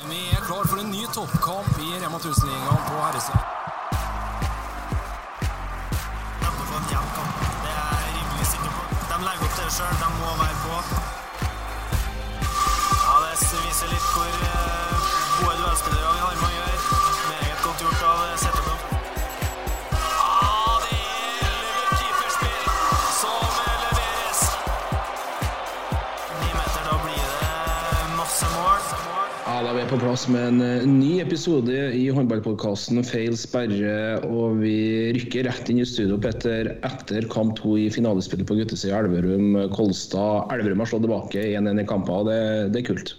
Vi er klar for en ny toppkamp i Rema 1000-ligaen på herresida. Neppe få en jevn. Det er jeg rimelig sikker på. De legger opp til det. De må være på. Ja, Det viser litt hvor plass med en eh, ny episode i håndballpodkasten Feil sperre. Og vi rykker rett inn i studio Petter, etter kamp to i finalespillet på guttesida Elverum-Kolstad. Elverum har slått tilbake 1-1 i kamper, det, det er kult.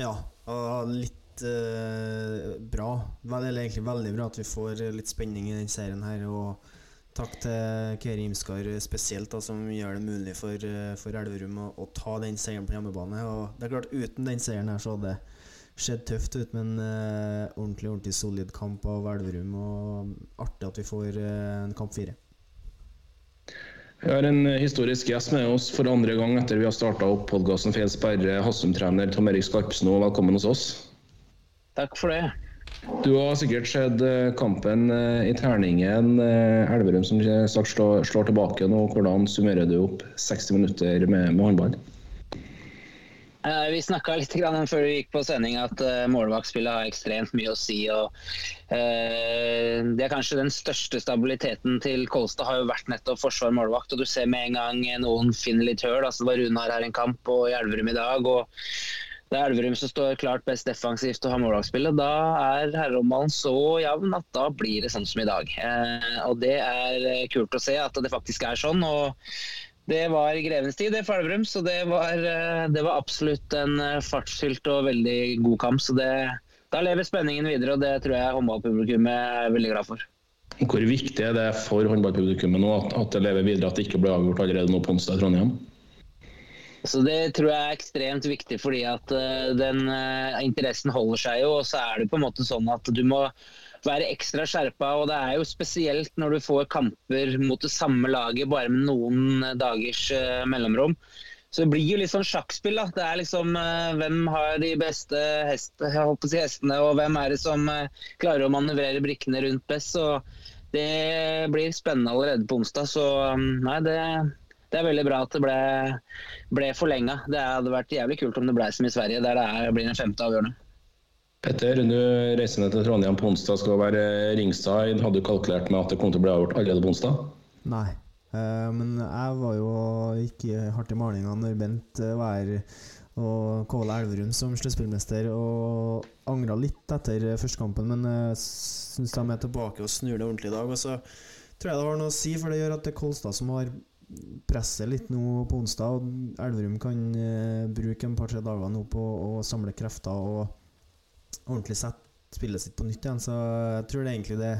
Ja, og litt eh, bra. Eller egentlig veldig bra at vi får litt spenning i den serien her. Og takk til Keri Imskar spesielt, da, som gjør det mulig for, eh, for Elverum å, å ta den seieren på hjemmebane. Og det er klart, uten den seieren her så hadde det sett tøft ut, men eh, ordentlig ordentlig solid kamp av Elverum. Og artig at vi får eh, en kamp fire. Vi har en eh, historisk gjest med oss for andre gang etter vi har starta opp podkasten Feil sperre. Hassum-trener Tom Erik Skarpsno, velkommen hos oss. Takk for det. Du har sikkert sett eh, kampen eh, i terningen. Elverum som snart slår, slår tilbake nå. Hvordan summerer du opp 60 minutter med, med håndball? Eh, Vi snakka litt før vi gikk på sending at uh, målvaktspillet har ekstremt mye å si. og eh, Det er kanskje den største stabiliteten til Kolstad har jo vært nettopp forsvar-målvakt. og Du ser med en gang noen finner litt høl. altså Det var Runar her en kamp og i Elverum i dag. og det er Elverum som står klart best defensivt og har målvaktspillet. Da er herreomballen så jevn at da blir det sånn som i dag. Eh, og Det er eh, kult å se at det faktisk er sånn. og det var grevens tid det for Elverum, så det var, eh, det var absolutt en eh, fartsfylt og veldig god kamp. Så det, da lever spenningen videre, og det tror jeg håndballpublikummet er veldig glad for. Hvor viktig er det for håndballpublikummet nå at, at det lever videre, at det ikke ble avgjort allerede nå på onsdag i Trondheim? Så Det tror jeg er ekstremt viktig, fordi at eh, den interessen holder seg jo. Og så er det på en måte sånn at du må være ekstra skjerpa. Og det er jo spesielt når du får kamper mot det samme laget bare med noen dagers uh, mellomrom. Så det blir jo litt sånn sjakkspill. da. Det er liksom uh, Hvem har de beste hest, si hestene, og hvem er det som uh, klarer å manøvrere brikkene rundt best. Så det blir spennende allerede på onsdag. Så um, nei, det, det er veldig bra at det ble, ble forlenga. Det hadde vært jævlig kult om det ble som i Sverige, der det er, blir en femte avgjørende. Petter, du reiser ned til Trondheim på onsdag, skal være ringside. Hadde du kalkulert med at det kom til å bli avgjort allerede på onsdag? Nei. Eh, men jeg var jo ikke hardt i malinga når Bent eh, var her og Kåle Elverum som sluttspillmester, og angra litt etter førstekampen, men syns de er tilbake og snur det ordentlig i dag. Og så tror jeg det har noe å si, for det gjør at det er Kolstad som har presset litt nå på onsdag, og Elverum kan eh, bruke en par-tre dager nå på å samle krefter og ordentlig sett spillet sitt på nytt igjen, så jeg tror det er egentlig det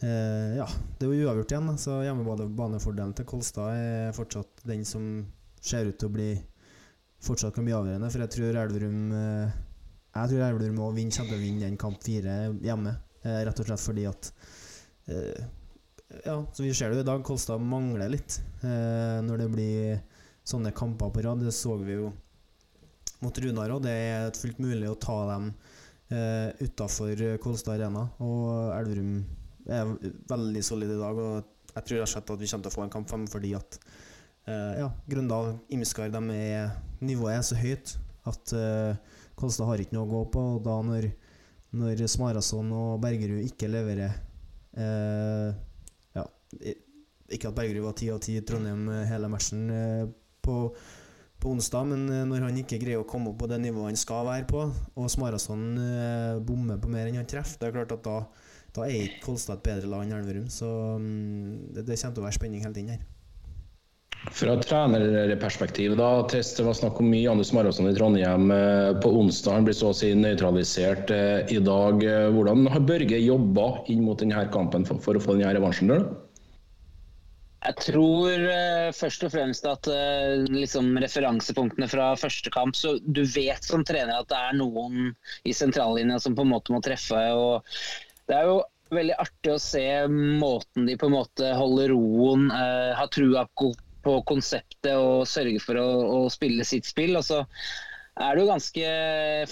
Eh, ja, det er jo uavgjort igjen, så hjemmebanefordelen til Kolstad er fortsatt den som ser ut til å bli fortsatt kan bli avgjørende. For jeg tror Elverum eh, Jeg tror Elverum må vinne, kommer til å vinne den kamp fire hjemme. Eh, rett og slett fordi at eh, Ja, så vi ser det i dag, Kolstad mangler litt eh, når det blir sånne kamper på rad. Det så vi jo mot Runar òg. Det er fullt mulig å ta dem eh, utafor Kolstad Arena. Og Elverum er veldig solid i dag. Og jeg tror jeg og slett at vi kommer til å få en kamp fem fordi at eh, ja, Grøndal, Imskar, nivået er så høyt at eh, Kolstad har ikke noe å gå på. Og da når, når Smarason og Bergerud ikke leverer eh, Ja, ikke at Bergerud var ti av ti i Trondheim eh, hele matchen eh, på på onsdag, men eh, når han ikke greier å komme opp på det nivået han skal være på, og Smarason eh, bommer på mer enn han treffer, det er klart at da, da er ikke Kolstad et bedre lag enn Elverum. Så mm, det, det kommer til å være spenning hele tiden her. Fra trenerperspektiv, da. Test, det var snakk om mye Anders Marasson i Trondheim eh, på onsdag. Han blir så å si nøytralisert eh, i dag. Hvordan har Børge jobba inn mot denne kampen for, for å få denne revansjen? der, da? Jeg tror uh, først og fremst at uh, liksom referansepunktene fra første kamp så Du vet som trener at det er noen i sentrallinja som på en måte må treffe. og Det er jo veldig artig å se måten de på en måte holder roen, uh, har trua på, konseptet og sørger for å, å spille sitt spill. og så er det jo ganske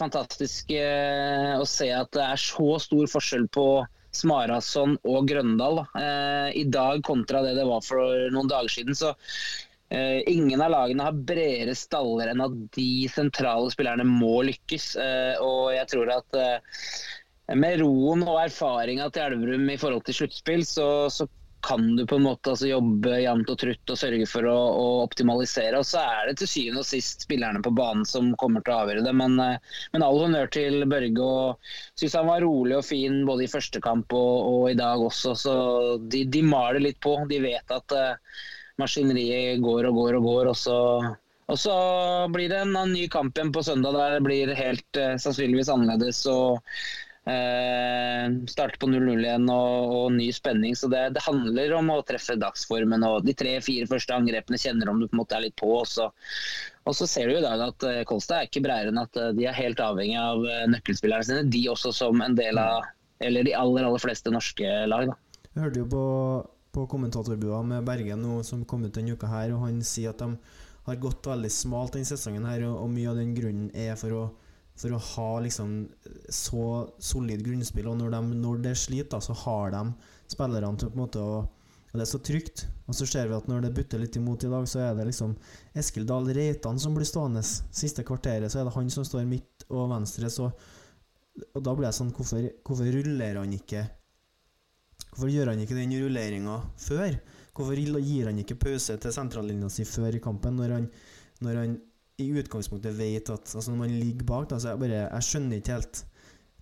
fantastisk å se at det er så stor forskjell på Smarason og Grøndal da. Eh, i dag kontra det det var for noen dager siden. så eh, Ingen av lagene har bredere staller enn at de sentrale spillerne må lykkes. Eh, og jeg tror at eh, med roen og erfaringa til Elverum i forhold til sluttspill, så, så kan du på en måte altså jobbe jevnt og trutt og sørge for å, å, optimalisere. Og så er det til syvende og sist spillerne på banen som kommer til å avgjøre det. Men, eh, men all honnør til Børge. og Syns han var rolig og fin både i første kamp og, og i dag også. Så de, de, maler litt på. De vet at uh, maskineriet går og går og går. og så og så blir det en, en ny kamp igjen på søndag der det blir helt uh, sannsynligvis annerledes. og Eh, starte på 0-0 igjen og, og, ny spenning. Så det, det, handler om å treffe dagsformen. og De tre-fire første angrepene kjenner om du på en måte er litt på. Også. Og så ser du i dag at uh, Kolstad er ikke bredere enn at uh, de er helt avhengig av uh, nøkkelspillerne sine. De også som en del av eller de aller aller fleste norske lag. da. Jeg hørte jo på, på kommentatorbua med Bergen nå, som kom ut denne uka her, og han sier at de har gått veldig smalt denne sesongen her, og, og mye av den grunnen er for å for å ha liksom så solid grunnspill. Og når, de, når det sliter, så har de spillerne til på en måte å og Det er så trygt. Og så ser vi at når det butter litt imot i dag, så er det liksom Eskil Dahl Reitan som blir stående. Siste kvarteret så er det han som står midt og venstre. Så, og da blir jeg sånn Hvorfor, hvorfor ruller han ikke Hvorfor gjør han ikke den rulleringa før? Hvorfor gir han ikke pause til sentrallinja si før i kampen, når han, når han i utgangspunktet vet at altså Når man ligger bak, da, så jeg bare Jeg skjønner ikke helt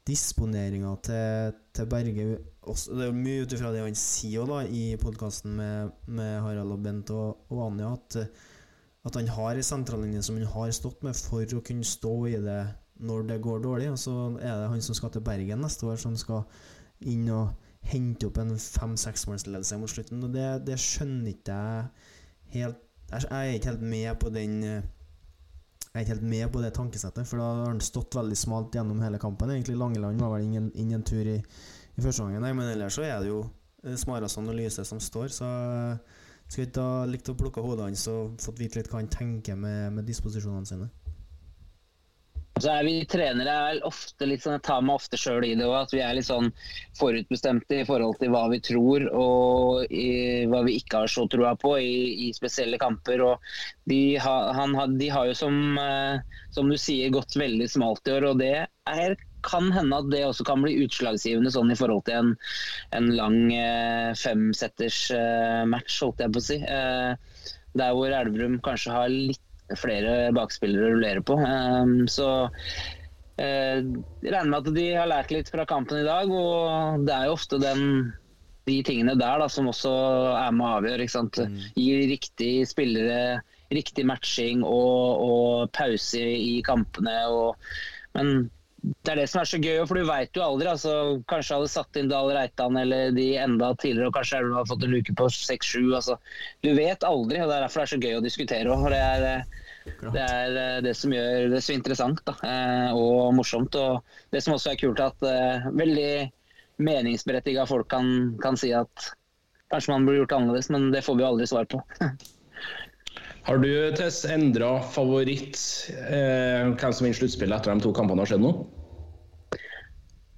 disponeringa til, til Berge. Også, det er jo mye ut ifra det han sier da, i podkasten med, med, Harald og Bent og, og Anja, at, at han har ei sentrallinje som han har stått med for å kunne stå i det når det går dårlig. Og så er det han som skal til Bergen neste år, som skal inn og hente opp en fem-seksmålsledelse mot slutten. Og det, det skjønner ikke jeg helt Jeg er ikke helt med på den jeg er ikke helt med på det tankesettet, for da har han stått veldig smalt gjennom hele kampen. Egentlig Langeland var vel ingen, ingen tur i, i første gangen, men ellers så er det jo eh, Smarason og Lyse som står, så jeg skulle ikke ha likt å plukke hodet hans og fått vite litt hva han tenker med, med disposisjonene sine. Så er vi trenere er ofte litt sånn, Jeg tar meg ofte sjøl i det òg. At vi er litt sånn forutbestemte i forhold til hva vi tror og i, hva vi ikke har så troa på i, i, spesielle kamper. og De, ha, han, de har jo som, eh, som, du sier gått veldig smalt i år. og det er, kan hende at det også kan bli utslagsgivende sånn i forhold til en, en lang eh, femsetters eh, match, holdt jeg på å si. Eh, der hvor Elverum kanskje har litt flere bakspillere å rullere på. Ehm, så jeg eh, regner med at de har lært litt fra kampen i dag. Og det er jo ofte den, de tingene der da, som også er med å avgjøre. Mm. Gi riktige spillere riktig matching og, og pause i kampene. Og, men det er det som er så gøy, for du veit jo aldri. altså Kanskje hadde satt inn Dahl Reitan eller de enda tidligere, og kanskje hadde fått en luke på 6-7. altså Du vet aldri, og det er derfor det er så gøy å diskutere òg. Det, det, er eh, det som gjør det så interessant da, eh, og morsomt. Og det som også er kult, at uh, veldig meningsberettiga folk kan, kan si at kanskje man burde gjort annerledes, men det får vi aldri svar på. Har du Tess, endra favoritt eh, hvem som vinner sluttspillet etter de to kampene har skjedd nå?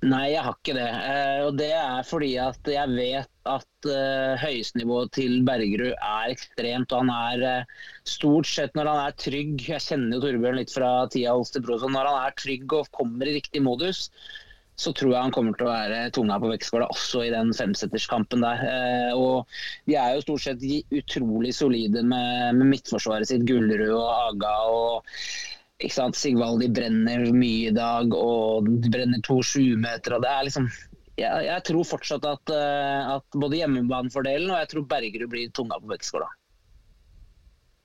Nei, jeg har ikke det. Eh, og det er fordi at jeg vet at eh, høyestnivået til Bergerud er ekstremt. Og han er eh, stort sett når han er trygg Jeg kjenner jo Torbjørn litt fra tida hos Når han er trygg og kommer i riktig modus, så tror jeg han kommer til å være tunga på vektskåla også i den femsetterskampen der. Eh, og de er jo stort sett utrolig solide med, med midtforsvaret sitt, Gullerud og Aga. og ikke sant, Sigvaldi brenner mye i dag, og de brenner to sjumetere. Det er liksom jeg, jeg, tror fortsatt at, uh, at både hjemmebanefordelen og jeg tror Bergerud blir tunga på vektskåla.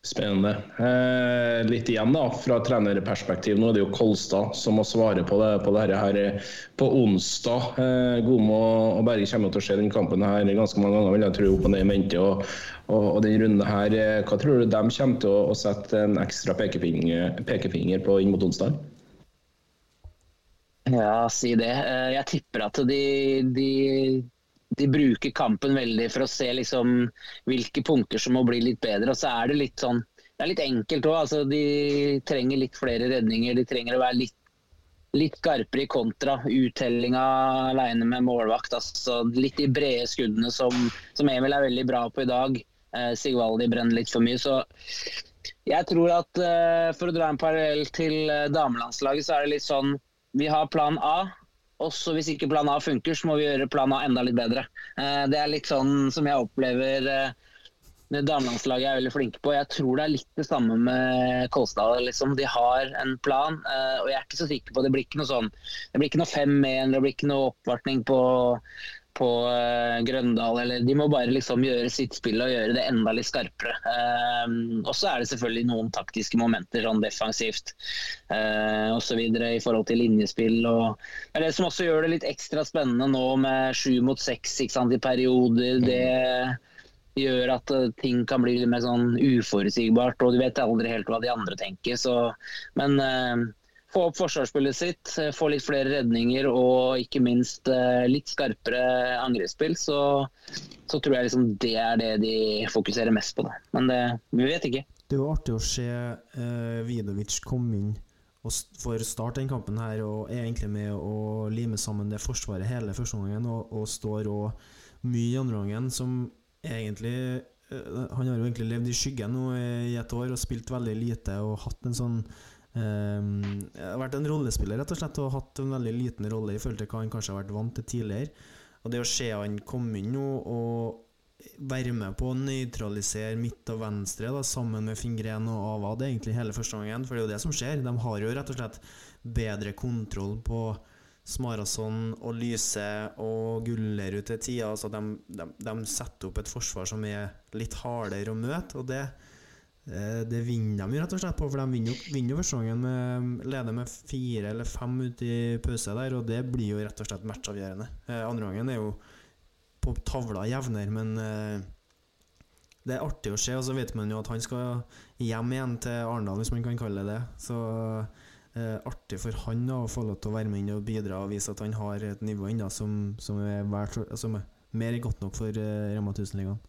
Spennende. Eh, litt igjen da, fra trenerperspektiv. Nå er det jo Kolstad som må svare på det, på dette her eh, på onsdag. Eh, Gomo og Berge kommer til å se den kampen her ganske mange ganger, vil jeg tro, opp og ned i mente. Og, og, og den runden her, eh, Hva tror du de kommer til å, å sette en ekstra pekefinger, pekefinger på inn mot onsdag? Ja, si det. Eh, jeg tipper at de, de de bruker kampen veldig for å se liksom hvilke punkter som må bli litt bedre. Og så er det litt sånn det er litt enkelt òg. Altså, de trenger litt flere redninger. De trenger å være litt, litt skarpere i kontra. Uttellinga alene med målvakt. Altså, litt de brede skuddene som, som, Emil er veldig bra på i dag. Eh, Sigvaldi brenner litt for mye. Så jeg tror at eh, for å dra en parallell til eh, damelandslaget, så er det litt sånn Vi har plan A. Også hvis ikke plan A funker, så må vi gjøre plan A enda litt bedre. Eh, det er litt sånn som jeg opplever eh, damelandslaget er veldig flinke på. Jeg tror det er litt det samme med Kolstad. Liksom. De har en plan, eh, og jeg er ikke så sikker på Det blir ikke noe sånn Det blir ikke noe 5-1, det blir ikke noe oppvartning på, på uh, Grøndal. Eller, de må bare liksom gjøre sitt spill og gjøre det enda litt skarpere. Uh, og så er det selvfølgelig noen taktiske momenter sånn defensivt uh, osv. i forhold til linjespill. Og, det er det som også gjør det litt ekstra spennende nå med sju mot seks i perioder. det gjør at eh, ting kan bli litt mer sånn uforutsigbart, og du vet aldri helt hva de andre tenker. Så, men eh, få opp forsvarsspillet sitt, eh, få litt flere redninger og ikke minst eh, litt skarpere angrepsspill, så, så, tror jeg liksom det er det de fokuserer mest på. Da. Men det, vi vet ikke. Det var artig å se eh, Vidovic komme inn og for starte den kampen her og er egentlig med å lime sammen det forsvaret hele første omgangen, og, og står òg mye i andre omgangen, som egentlig eh, Han har jo egentlig levd i skyggen nå i et år og spilt veldig lite og hatt en sånn um, Vært en rollespiller, rett og slett, og hatt en veldig liten rolle i forhold til hva han kanskje har vært vant til tidligere. Og det å se han komme inn nå og være med på å nøytralisere midt og venstre da, sammen med Fingren og Ava, det er egentlig hele første gangen, for det er jo det som skjer. De har jo rett og slett bedre kontroll på Smarason og Lyse og Gullerud til tider. Altså de, de, de, setter opp et forsvar som er litt hardere å møte, og det, det vinner de rett og slett på. For de vinner jo, vinner jo med leder med fire eller fem ut i pause der, og det blir jo rett og slett matchavgjørende. Eh, andre gangen er jo på tavla jevnere, men eh, det er artig å se, og så vet man jo at han skal hjem igjen til Arendal, hvis man kan kalle det det. Så eh, artig for han å få lov til å være med inn og bidra og vise at han har et nivå ennå som, som, som, er mer godt nok for eh, Rema 1000-ligaen.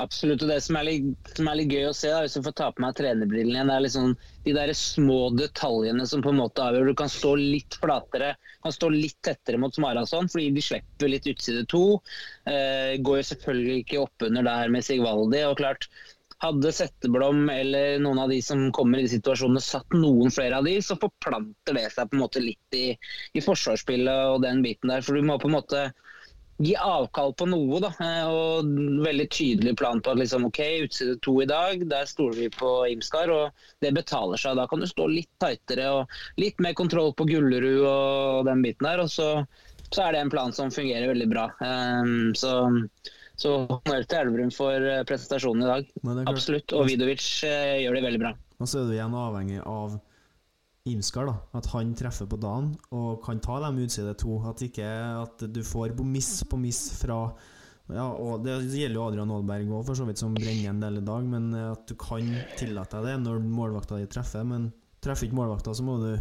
Absolutt. og Det som er, litt, som er litt, gøy å se, da, hvis du får ta på meg trenerbrillene igjen, det er liksom de der små detaljene som på en måte avgjør. Du kan stå litt flatere, kan stå litt tettere mot Smarason, fordi de slipper litt utside to. Eh, går jo selvfølgelig ikke oppunder der med Sigvaldi. og klart hadde Setteblom eller noen av de som kommer i de situasjonene satt noen flere av de, så forplanter det seg på en måte litt i, i forsvarsspillet og den biten der. For du må på en måte gi avkall på noe. da, eh, og Veldig tydelig plan på at liksom, ok, utside to i dag, der stoler vi på Imskar. og Det betaler seg. Da kan du stå litt tightere og litt mer kontroll på Gullerud og den biten der. og så, så er det en plan som fungerer veldig bra. Um, så så honnør til Elverum for eh, prestasjonen i dag. Absolutt. Og Vidovic uh, gjør det veldig bra. Og så er du igjen avhengig av Imskar, da. At han treffer på dagen og kan ta dem utside to. At ikke at du får miss på miss fra ja, og Det gjelder jo Adrian Aalberg òg, for så vidt, som brenner en del i dag. Men eh, at du kan tillate deg det når målvakta di treffer. Men treffer ikke målvakta, så må du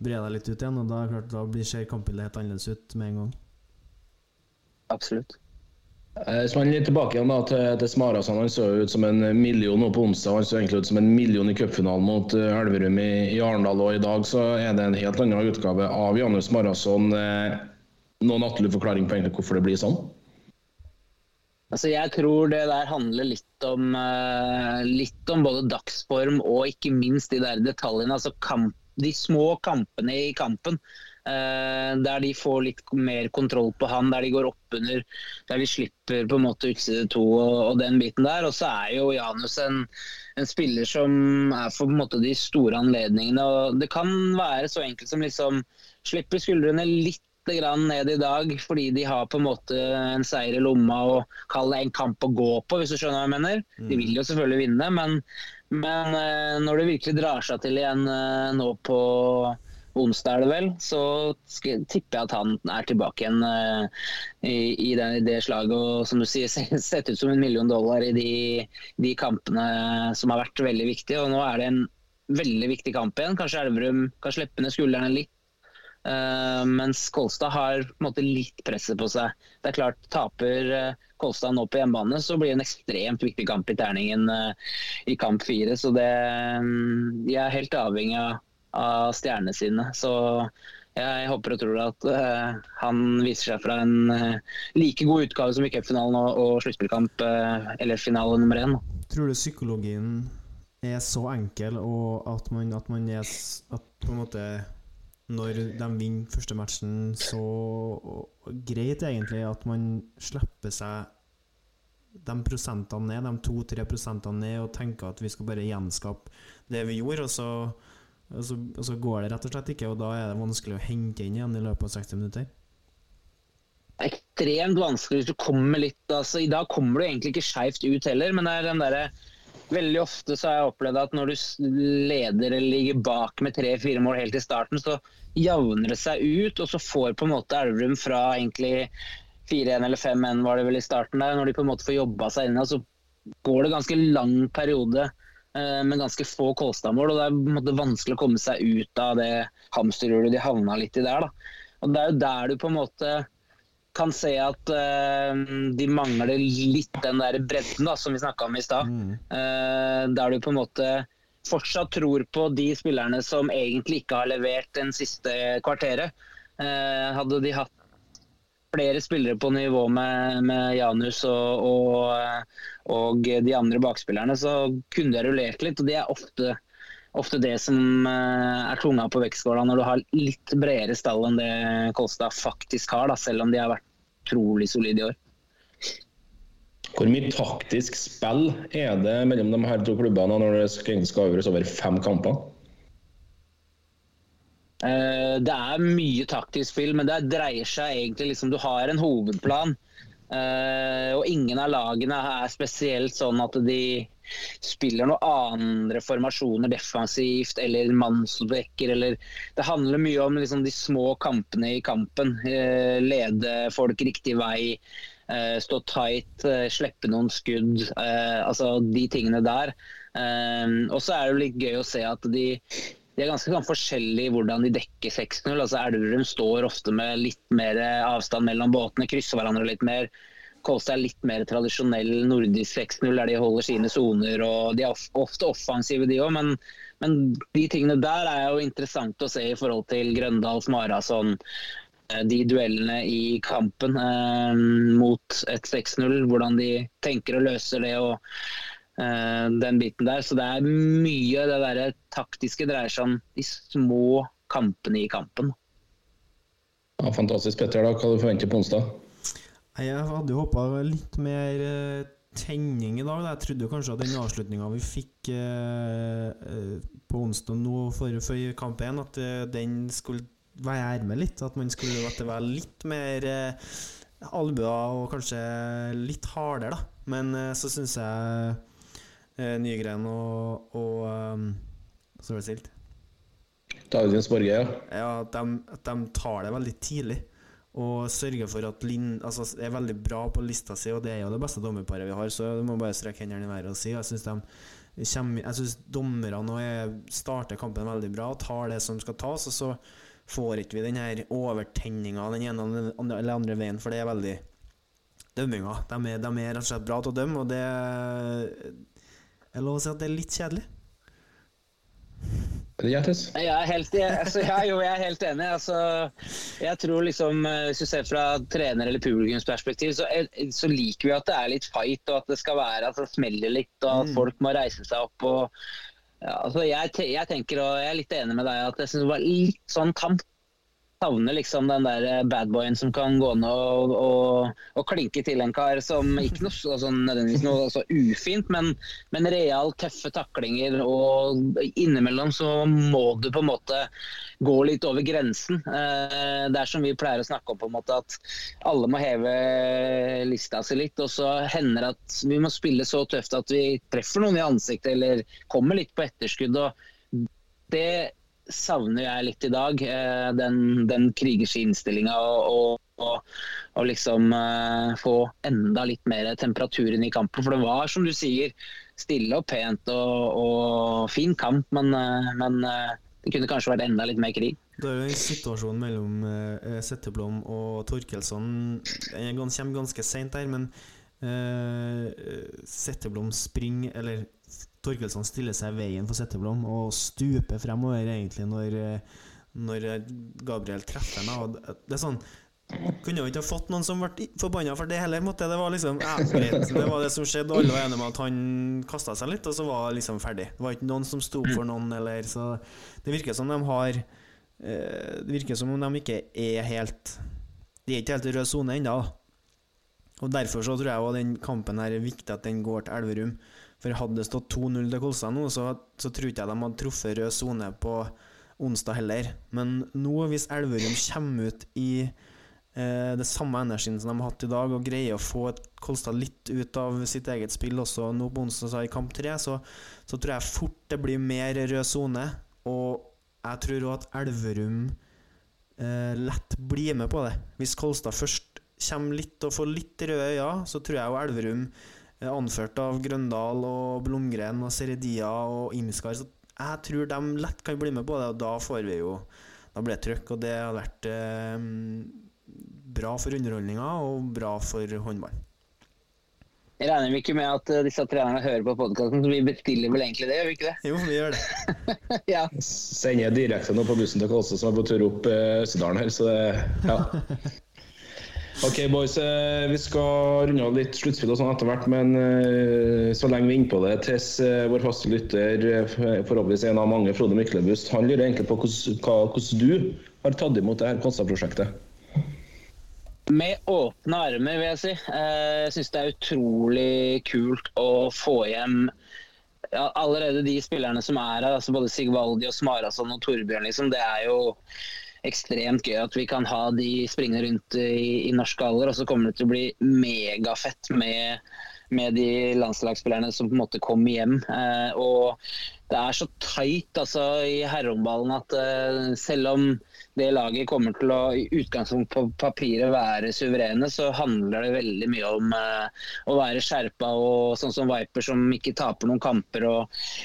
bre deg litt ut igjen. Og da, klart, da ser kampbildet helt annerledes ut med en gang. Absolutt. Hvis man er tilbake igjen da, til, til Smarason, han så ut som en million nå på onsdag. Han så egentlig ut som en million i cupfinalen mot uh, Elverum i, i Arendal. Og i dag så er det en helt annen utgave av Janus Marason. Eh, noen naturlig forklaring på hvorfor det blir sånn? Altså jeg tror det der handler litt om, litt om både dagsform og ikke minst de der detaljene. Altså kamp, de små kampene i kampen. Eh, der de får litt mer kontroll på han, der de går oppunder, der de slipper på en måte utside to og, og, den biten der. Og så er jo Janus en, en, spiller som er for måte de store anledningene. og Det kan være så enkelt som liksom slipper skuldrene litt ned i dag fordi de har på en måte en seier i lomma og kaller det en kamp å gå på, hvis du skjønner hva jeg mener. De mm. vil jo selvfølgelig vinne, men, men eh, når det virkelig drar seg til igjen eh, nå på onsdag er det vel, så tipper jeg at han er tilbake igjen uh, i, i, det, i, det, slaget. Og som du sier, sett ut som en million dollar i de, de, kampene som har vært veldig viktige. Og nå er det en veldig viktig kamp igjen. Kanskje Elverum kan slippe ned skuldrene litt. Uh, mens Kolstad har måte litt presset på seg. Det er klart, Taper uh, Kolstad nå på hjemmebane, så blir det en ekstremt viktig kamp i terningen uh, i kamp fire. Så det, um, de er helt avhengig av, av stjernene sine. Så jeg håper og tror at uh, han viser seg fra en uh, like god utgave som i cupfinalen og, og sluttspillkamp, uh, eller finale nummer én. Tror du psykologien er så enkel, og at man, at man er At på en måte når de vinner første matchen, så greit egentlig at man slipper seg de prosentene ned, de to-tre prosentene ned, og tenker at vi skal bare gjenskape det vi gjorde, og så, og, så, og så, går det rett og slett ikke, og da er det vanskelig å hente inn igjen i løpet av 60 minutter. Ekstremt vanskelig hvis du kommer litt altså, I dag kommer du egentlig ikke skeivt ut heller, men det er den derre Veldig ofte så har jeg opplevd at når du leder eller ligger bak med tre-fire mål helt i starten, så javner det seg ut, og så får på en måte Elverum fra egentlig 4-1 eller 5-1 var det vel i starten der, når de på en måte får jobba seg inn, så går det ganske lang periode med ganske få Kolstad-mål. og Det er på en måte vanskelig å komme seg ut av det hamsterhjulet de havna litt i der. da. Og Det er jo der du på en måte kan se at uh, de mangler litt den der bredden da, som vi snakka om i stad. Mm. Uh, der du på en måte fortsatt tror på de spillerne som egentlig ikke har levert den siste kvarteret. Uh, hadde de hatt flere spillere på nivå med, med Janus og, og, og, de andre bakspillerne, så kunne de rullert litt. og Det er ofte, ofte det som er tunga på vektskåla når du har litt bredere stall enn det Kolstad faktisk har, da, selv om de har vært utrolig solide i år. Hvor mye taktisk spill er det mellom de her to klubbene når det skal over fem kamper? Eh, det er mye taktisk spill, men det dreier seg egentlig liksom Du har en hovedplan. Uh, og ingen av lagene er spesielt sånn at de spiller noen andre formasjoner defensivt eller mannsdekker eller Det handler mye om liksom de små kampene i kampen. Uh, lede folk riktig vei, uh, stå tight, slippe noen skudd. Altså de tingene der. Og så er det litt gøy å se at de de er ganske sånn forskjellige i hvordan de dekker 6-0. Altså Elverum står ofte med litt mer avstand mellom båtene, krysser hverandre litt mer. Kolstad er litt mer tradisjonell nordisk 6-0, der de holder sine soner. De er ofte offensive, de òg, men, men, de tingene der er jo interessant å se i forhold til Grøndals, Marason. Eh, de duellene i kampen eh, mot et 6-0, hvordan de tenker å løse det. og den biten der. Så det er mye det der taktiske dreier seg om de små kampene i kampen. Ja, fantastisk, Petter. da. Hva du forventer på onsdag? Jeg hadde jo håpa litt mer uh, tenning i dag. Jeg trodde kanskje at den avslutninga vi fikk uh, på onsdag nå for, for kamp 1, at den skulle være med litt. At man skulle at det var litt mer albuer og kanskje litt hardere, da. Men så syns jeg Nygren og, og um, Så var det stilt. Dagens borger, ja. ja at de, at de tar det veldig tidlig og sørger for at Linn altså, er veldig bra på lista si, og det er jo det beste dommerparet vi har, så du må bare strekke hendene i været og si. Jeg syns dommerne nå starter kampen veldig bra og tar det som skal tas, og så får ikke vi den her overtenninga den ene eller andre veien, for det er veldig dømminga. De er, de er rett og slett bra til å dømme, og det er lov å si at det er litt kjedelig. Jeg er helt, altså, jeg, jo, jeg er helt enig. Altså, jeg tror liksom, eh, Hvis du ser fra trener- eller publikumsperspektiv, så, så, liker vi at det er litt fight, og at det skal være at det smeller litt, og at mm. folk må reise seg opp. Og, ja, altså, jeg, jeg, tenker, og jeg er litt enig med deg, at jeg synes det var litt sånn kamp savner liksom den der eh, badboyen som kan gå ned og, og, og, klinke til en kar som ikke noe altså, nødvendigvis noe altså, ufint, men, men real tøffe taklinger. Og innimellom så må du på en måte gå litt over grensen. Eh, det er som vi pleier å snakke om, på en måte at alle må heve lista si litt. Og så hender det at vi må spille så tøft at vi treffer noen i ansiktet eller kommer litt på etterskudd. og det savner jeg litt i dag. Eh, den, den krigerske innstillinga og, og, og, liksom uh, få enda litt mer temperatur inn i kampen. For det var, som du sier, stille og pent og, og fin kamp, men, uh, men det kunne kanskje vært enda litt mer krig. Det er jo en situasjon mellom Setteblom og Torkelsson Jeg kommer ganske seint der, men uh, Setteblom springer Eller Torkelsson stiller seg i veien for Setteblom og stuper fremover egentlig når, når Gabriel treffer ham. Det er sånn kunne jo ikke ha fått noen som ble forbanna for det heller. Måtte. Det var liksom. Det var det som skjedde, alle var enige om at han kasta seg litt, og så var det liksom ferdig. Det var ikke noen som sto for noen, eller så Det virker som de har eh, Det virker som om de ikke er helt De er ikke helt i rød sone ennå. Og Derfor så tror jeg den kampen her er viktig at den går til Elverum. For hadde det stått 2-0 til Kolstad nå, så, så tror ikke jeg de hadde truffet rød sone på onsdag heller. Men nå, hvis Elverum kommer ut i eh, det samme energien som de har hatt i dag, og greier å få Kolstad litt ut av sitt eget spill også nå på onsdag i kamp tre, så, så, tror jeg fort det blir mer rød sone. Og jeg tror òg at Elverum eh, lett blir med på det. Hvis Kolstad først kommer litt og får litt røde øyne, så tror jeg jo Elverum, anført av Grøndal og Blomgren og Seredia og Imskar, så jeg tror de lett kan bli med på det, og da får vi jo Da blir det trøkk, og det har vært eh, bra for underholdninga og bra for håndball. Jeg regner vi ikke med at uh, disse trenerne hører på podkasten, så vi bestiller vel egentlig det, gjør vi ikke det? Jo, vi gjør det. ja. Sender direkte nå på bussen til Kolstad som er på tur opp uh, Østerdalen her, så det Ja. Ok, boys. Eh, vi skal runde av litt sluttspill og sånn etter hvert, men så lenge vi er inne på det, Tess, vår faste lytter, forhåpentligvis en av mange, Frode Myklebust, han lurer egentlig på hvordan du har tatt imot det her Konstad-prosjektet? Med åpne armer, vil jeg si. Eh, jeg syns det er utrolig kult å få hjem ja, allerede de spillerne som er her, altså både Sigvaldi og Smarason og Torbjørn, liksom, det er jo ekstremt gøy at vi kan ha de springende rundt i, i norsk alder. Og så kommer det til å bli megafett med, med de landslagsspillerne som på en måte kommer hjem. Eh, og det er så tight altså, i herrehåndballen at eh, selv om det laget kommer til å i utgangspunkt på papiret være suverene, så handler det veldig mye om uh, å være skjerpa og sånn som Viper som ikke taper noen kamper.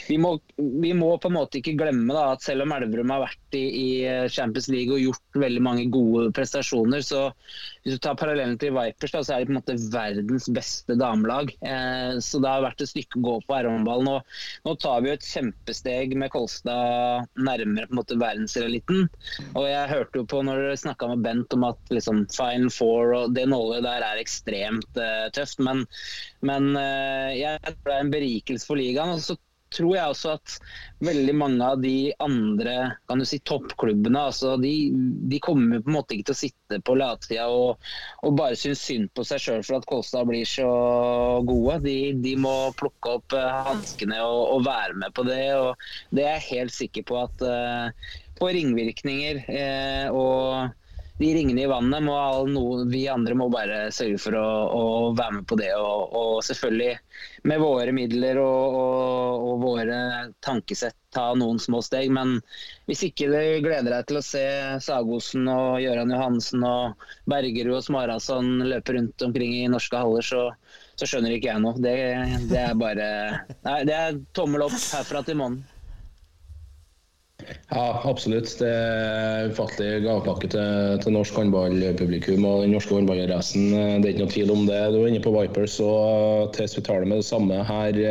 Vi må, vi, må, på en måte ikke glemme da, at selv om Elverum har vært i, i, eh, Champions League og gjort veldig mange gode prestasjoner, så hvis du tar parallellen til Vipers, da, så er de på en måte verdens beste damelag. Eh, så det har vært et stykke å gå på herrehåndballen. Nå, nå tar vi jo et kjempesteg med Kolstad nærmere på en måte verdenseliten. Og jeg hørte jo på når dere snakka med Bent om at liksom, Fine Four og det nålet der er ekstremt eh, tøft. Men, men eh, jeg tror det er en berikelse for ligaen. og så tror jeg også at veldig mange av de andre kan du si, toppklubbene altså de, de, kommer på en måte ikke til å sitte på latsida og, og, bare synes synd på seg sjøl for at Kolstad blir så gode. De, de må plukke opp uh, hanskene og, og, være med på det. og Det er jeg helt sikker på at uh, på ringvirkninger. Eh, og de ringene i vannet må noe, vi andre må bare sørge for å, å være med på det. Og, og, selvfølgelig med våre midler og, og, og, våre tankesett ta noen små steg. Men hvis ikke du gleder deg til å se Sagosen og Gøran Johansen og Bergerud og Smarason løpe rundt omkring i norske haller, så, så skjønner ikke jeg noe. Det, det er bare Nei, det er tommel opp herfra til månen. Ja, absolutt. Det er ufattelig gavepakke til, til, norsk håndballpublikum og den norske håndballinteressen. Det er ikke noe tvil om det. Du er inne på Vipers og Tess Vitale med det samme her.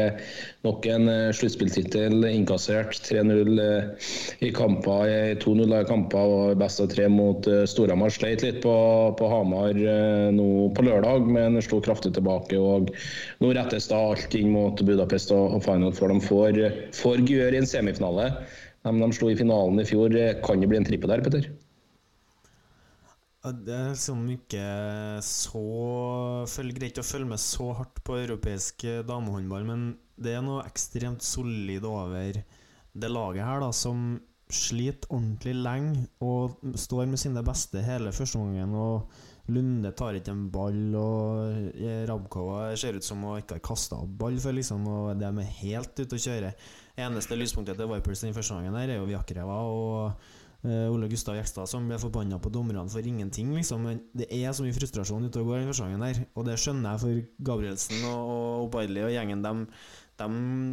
Nok en eh, sluttspilltittel innkassert. 3-0 eh, i kamper, 2-0 i kamper og best av tre mot eh, Storhamar. Sleit litt på, på, Hamar nå på lørdag, men slo kraftig tilbake. og Nå rettes da alt inn mot Budapest og, og Final for De får, får gjøre i en semifinale. De, de slo i finalen i fjor. Kan det bli en trippel der, Petter? Det er liksom ikke så greit å følge med så hardt på europeisk damehåndball, men det er noe ekstremt solid over det laget her, da, som sliter ordentlig lenge og står med sine beste hele første gangen. Og Lunde tar ikke en ball, og Rabkova ser ut som å ikke ha kasta ball før, liksom, og de er helt ute å kjøre. Eneste lyspunktet til Vipers den første gangen her er jo Viakreva og uh, Ole Gustav Jekstad som ble forbanna på dommerne for ingenting. Liksom. Det er så mye frustrasjon ute og går første gangen her, og det skjønner jeg for Gabrielsen og, og og gjengen. De, de,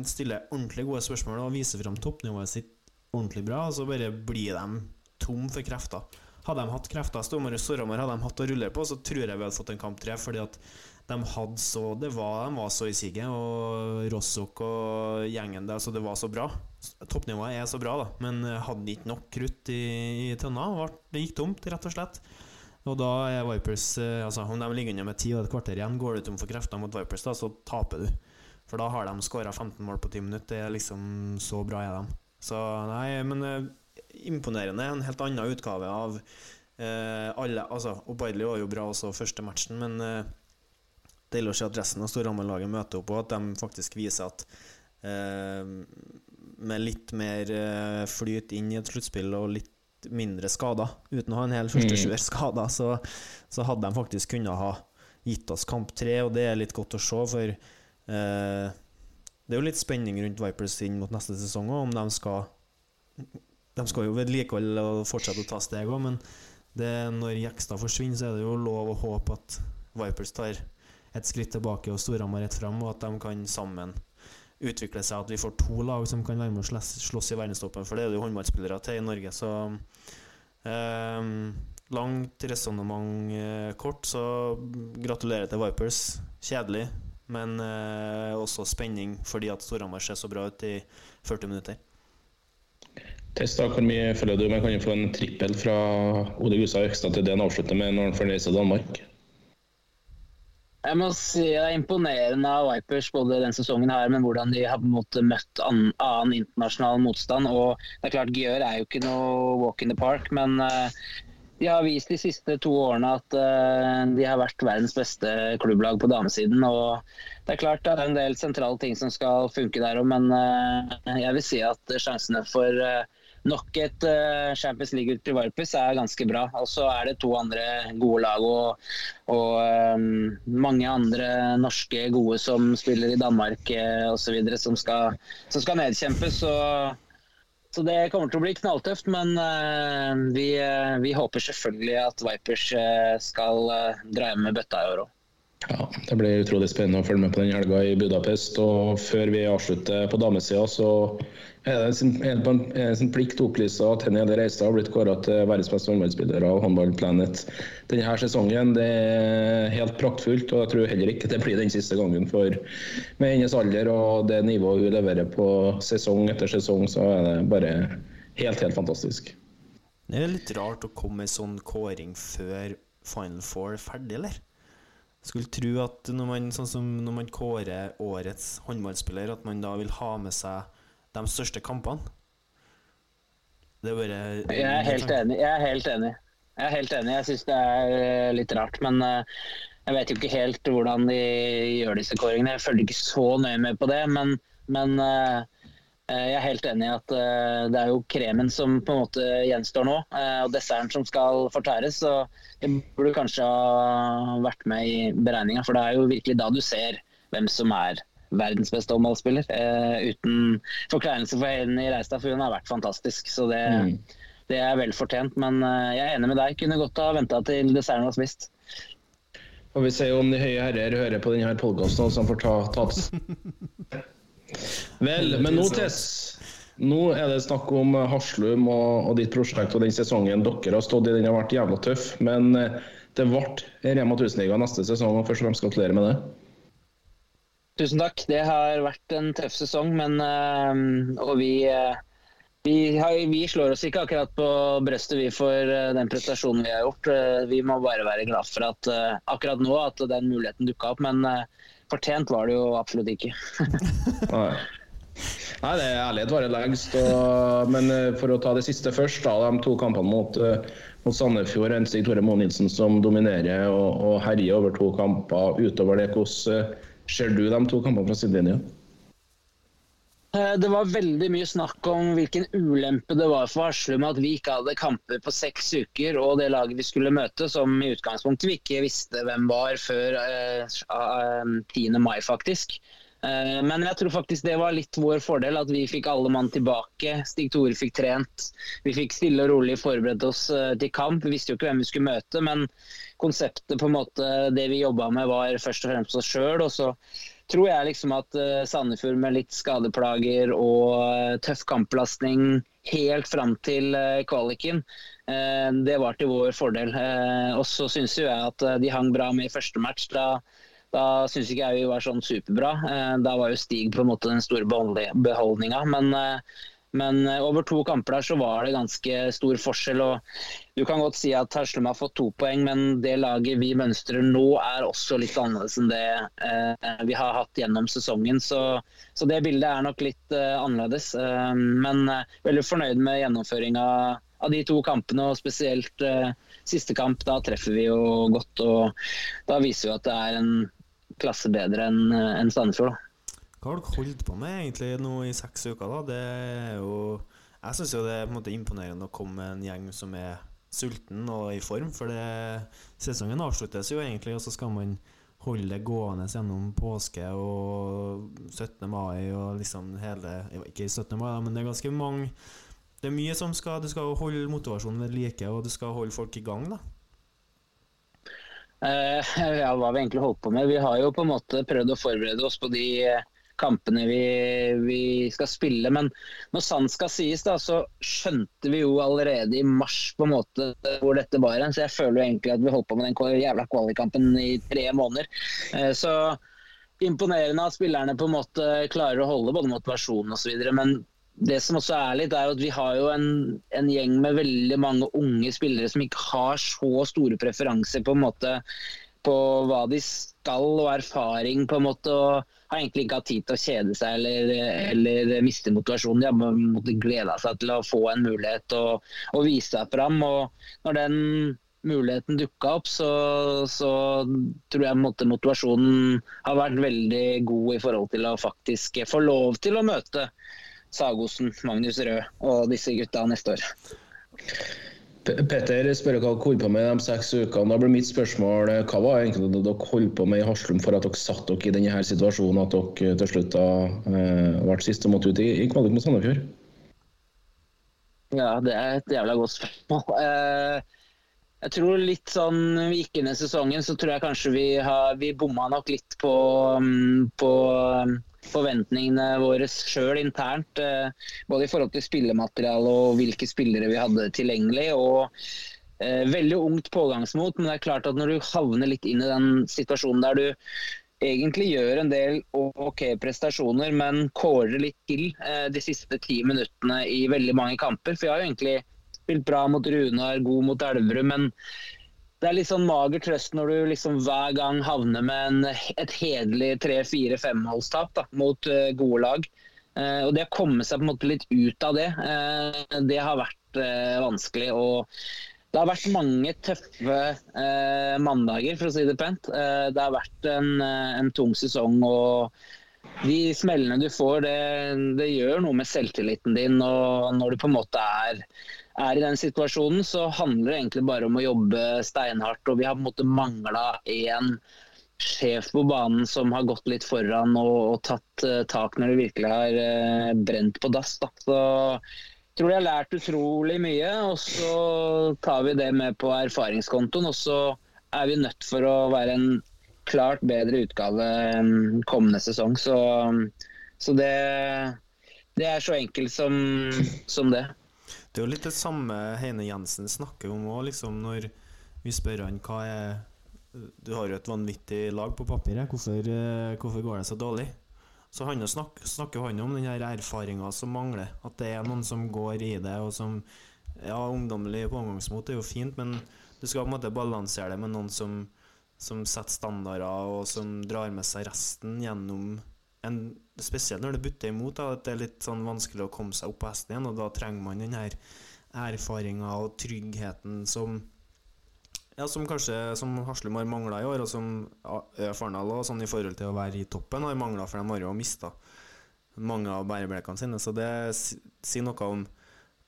stiller ordentlig gode spørsmål og viser fram toppnivået sitt ordentlig bra, og så bare blir de tom for krefter. Hadde de hatt krefter, Storhamar og Storhamar hadde de hatt å rulle på, så tror jeg vi hadde fått en kamp tre. Fordi at de hadde så Det var, de var så i siget, og Rossok og gjengen der, så det var så bra. Toppnivået er så bra, da, men eh, hadde ikke nok krutt i, i tønna. Det gikk tomt, rett og slett. Og da er Vipers eh, Altså Om de ligger under med ti og et kvarter igjen, går du tom for krefter mot Vipers, da, så taper du. For da har de skåra 15 mål på 10 minutter. Det er liksom Så bra er de. Så nei, men eh, imponerende. En helt annen utgave av eh, alle Altså, Obaidli var jo bra også første matchen, men eh, deilig å se at resten av Storhamar-laget møter opp, og at de faktisk viser at eh, med litt mer eh, flyt inn i et sluttspill og litt mindre skader, uten å ha en hel første sjuer skader, så, så hadde de faktisk kunnet ha gitt oss kamp tre, og det er litt godt å se, for eh, det er jo litt spenning rundt Vipers inn mot neste sesong òg, om de skal De skal jo vedlikeholde og fortsette å ta steg òg, men det, når Jekstad forsvinner, så er det jo lov å håpe at Vipers tar et skritt tilbake og Storhamar ett fram, og at de kan sammen utvikle seg. At vi får to lag som kan være med og slåss i verdenstoppen, for det er det jo håndballspillere til i Norge. Så eh, langt resonnement eh, kort, så gratulerer til Vipers. Kjedelig, men eh, også spenning fordi at Storhamar ser så bra ut i 40 minutter. Testa, hvor mye følger du med? Kan du få en trippel fra Ole Gustav Økstad til det han avslutter med når han får reise til Danmark? Jeg må si Det er imponerende av Vipers både den sesongen her, men hvordan de har på en måte møtt an, annen internasjonal motstand. og det er klart Gjør er jo ikke noe walk in the park, men eh, de har vist de siste to årene at eh, de har vært verdens beste klubblag på damesiden. og Det er klart det er en del sentrale ting som skal funke der òg, men eh, jeg vil si at sjansene for nok et uh, Champions League ut til Vipers er ganske bra. Og så er det to andre gode lag og, og um, mange andre norske gode som spiller i Danmark uh, osv. Som, som skal nedkjempes. Så, så det kommer til å bli knalltøft. Men uh, vi, uh, vi håper selvfølgelig at Vipers skal dra hjem med bøtta i år òg. Ja, Det blir utrolig spennende å følge med på den helga i Budapest. og Før vi avslutter på damesida, så er det sin, er det en, sin plikt å opplyse at Henny Reistad har blitt kåret til verdens beste håndballspiller av Håndball Planet denne sesongen. Det er helt praktfullt, og jeg tror heller ikke det blir den siste gangen. For med hennes alder og det nivået hun leverer på sesong etter sesong, så er det bare helt, helt fantastisk. Det er litt rart å komme med sånn kåring før Final Four er ferdig, eller? Skulle tro at når man, sånn som når man kårer årets håndballspiller, at man da vil ha med seg de største kampene. Det er bare Jeg er helt enig. Jeg er helt enig. Jeg er helt enig. Jeg syns det er eh, litt rart, men eh, jeg vet jo ikke helt hvordan de gjør disse kåringene. Jeg følger ikke så nøye med på det, men, men eh, jeg er helt enig i at eh, det er jo kremen som på en måte gjenstår nå, eh, og desserten som skal fortæres. Så det burde kanskje ha vært med i beregninga, for det er jo virkelig da du ser hvem som er verdens beste håndballspiller. Eh, uten forkleinelse for Heidi Reistad, for hun har vært fantastisk. Så det, det er vel fortjent. Men eh, jeg er enig med deg. Kunne godt ha venta til desserten var spist. Og vi ser jo om de høye herrer hører på denne podkasten, så han får ta, ta Vel, men nå, Tess. Nå er det snakk om Haslum og, og ditt prosjekt og den sesongen dere har stått i. Den har vært jævla tøff. Men eh, det ble Rema 1000-liga neste sesong, og først og fremst gratulerer med det. Tusen takk. Det har vært en tøff sesong, men eh, Og vi, eh, vi, har, vi slår oss ikke akkurat på brøstet vi for eh, den prestasjonen vi har gjort. Eh, Vi må bare være glad for at eh, akkurat nå at den muligheten dukka opp, men eh, fortjent var det jo absolutt ikke. Nei. Det er ærlighet varer lengst. Og, men eh, for å ta det siste først, da, de to kampene mot, eh, mot Sandefjord. En Stig Tore Moe Nilsen som dominerer og, og herjer over to kamper. Utover det, hvordan eh, ser du de to kampene fra sidelinja? Eh, Det var veldig mye snakk om hvilken ulempe det var for Haslum at vi ikke hadde kamper på seks uker, og det laget vi skulle møte, som i utgangspunktet vi ikke visste hvem var før eh, eh, 10. mai, faktisk. Eh, Men jeg tror faktisk det var litt vår fordel, at vi fikk alle mann tilbake. Stig Tore fikk trent. Vi fikk stille og rolig forberedt oss eh, til kamp. Vi visste jo ikke hvem vi skulle møte, men konseptet på en måte, det vi jobba med, var først og fremst oss sjøl. Og så tror jeg liksom at eh, Sandefjord med litt skadeplager og eh, tøff kampbelastning helt fram til eh, kvaliken det var til vår fordel. Og så syns jo jeg at de hang bra med i første match. Da, da syns ikke jeg vi var sånn superbra. Da var jo Stig på en måte den store beholdninga. Men, men eh, over to kamper der så var det ganske stor forskjell. og Du kan godt si at Haslum har fått to poeng, men det laget vi mønstrer nå er også litt annerledes enn det eh, vi har hatt gjennom sesongen. Så, så det bildet er nok litt eh, annerledes. Eh, men eh, veldig fornøyd med gjennomføringa av de to kampene, og spesielt eh, siste kamp. Da treffer vi jo godt, og da viser vi at det er en klasse bedre enn en Sandefjord. Hva har dere holdt på med egentlig nå i seks uker? da? Det er jo Jeg syns jo det er på en måte imponerende å komme med en gjeng som er sulten og i form, for det, sesongen avsluttes jo egentlig, og så skal man holde det gående gjennom påske og 17. mai og liksom hele Ikke 17. mai, da, men det er ganske mange Det er mye som skal Du skal holde motivasjonen ved like, og du skal holde folk i gang, da. Eh, ja, hva vi egentlig holdt på med. Vi har jo på en måte prøvd å forberede oss på de eh, kampene vi, vi skal spille. Men når sant skal sies, da, så skjønte vi jo allerede i mars på en måte hvor dette var hen. Så jeg føler jo egentlig at vi holdt på med den jævla kvalikkampen i tre måneder. Eh, så imponerende at spillerne på en måte klarer å holde både motivasjonen osv. Men det som også er litt, er at vi har jo en, en, gjeng med veldig mange unge spillere som ikke har så store preferanser på en måte på hva de skal og erfaring på en måte. og har egentlig ikke hatt tid til å kjede seg eller, eller miste motivasjonen. De har måttet glede seg til å få en mulighet og, og vise seg fram. og når den muligheten dukka opp, så, så, tror jeg måte, motivasjonen har vært veldig god i forhold til å faktisk få lov til å møte Sagosen, Magnus Rød og disse gutta neste år. Petter spør hva dere holdt på med de seks ukene. Da blir mitt spørsmål hva var egentlig det dere holdt på med i Haslum for at dere satte dere i denne situasjonen at dere til slutt da eh, ble sist og måtte ut i, i kvalik mot Sandefjord? Ja, det er et jævla godt spørsmål. Eh, jeg tror litt sånn vi gikk inn i sesongen, så tror jeg kanskje vi har Vi bomma nok litt på, mm, på forventningene våre sjøl internt. Eh, både i forhold til spillemateriale og hvilke spillere vi hadde tilgjengelig. og eh, Veldig ungt pågangsmot, men det er klart at når du havner litt inn i den situasjonen der du egentlig gjør en del OK prestasjoner, men kårer litt til eh, de siste ti minuttene i veldig mange kamper. For jeg har jo egentlig spilt bra mot Runar, god mot Elverum, men det er litt sånn mager trøst når du liksom hver gang havner med en, et hederlig tre-fire-femmålstap mot uh, gode lag. Uh, og Det å komme seg på en måte litt ut av det, uh, det har vært vanskelig. og Det har vært mange tøffe mandager, for å si det pent. det har vært en, en, tung sesong. og De smellene du får, det, det gjør noe med selvtilliten din. og Når du på en måte er er i den situasjonen, så handler det egentlig bare om å jobbe steinhardt. Og vi har på en måte mangla én sjef på banen som har gått litt foran og, og tatt uh, tak når det virkelig har uh, brent på dass. Da. Så jeg tror de har lært utrolig mye, og så tar vi det med på erfaringskontoen. Og så er vi nødt for å være en klart bedre utgave enn kommende sesong. Så, så det, det, er så enkelt som, som det. Det er jo litt det samme Heine Jensen snakker om òg, liksom, når vi spør han hva er Du har jo et vanvittig lag på papiret, hvorfor, eh, hvorfor går det så dårlig? Så han snakker, snakker han om den her erfaringa som mangler. At det er noen som går i det, og som Ja, ungdommelig pågangsmot er jo fint, men du skal på en måte balansere det med noen som, som setter standarder, og som drar med seg resten gjennom en, spesielt når det butter imot, da, at det er litt sånn vanskelig å komme seg opp på hesten igjen. Og da trenger man den her erfaringa og tryggheten som ja, som kanskje som Haslum har mangla i år, og som Ørfarnal og sånn i forhold til å være i toppen har mangla, for de har jo mista mange av bærebjelkene sine. Så det sier noe om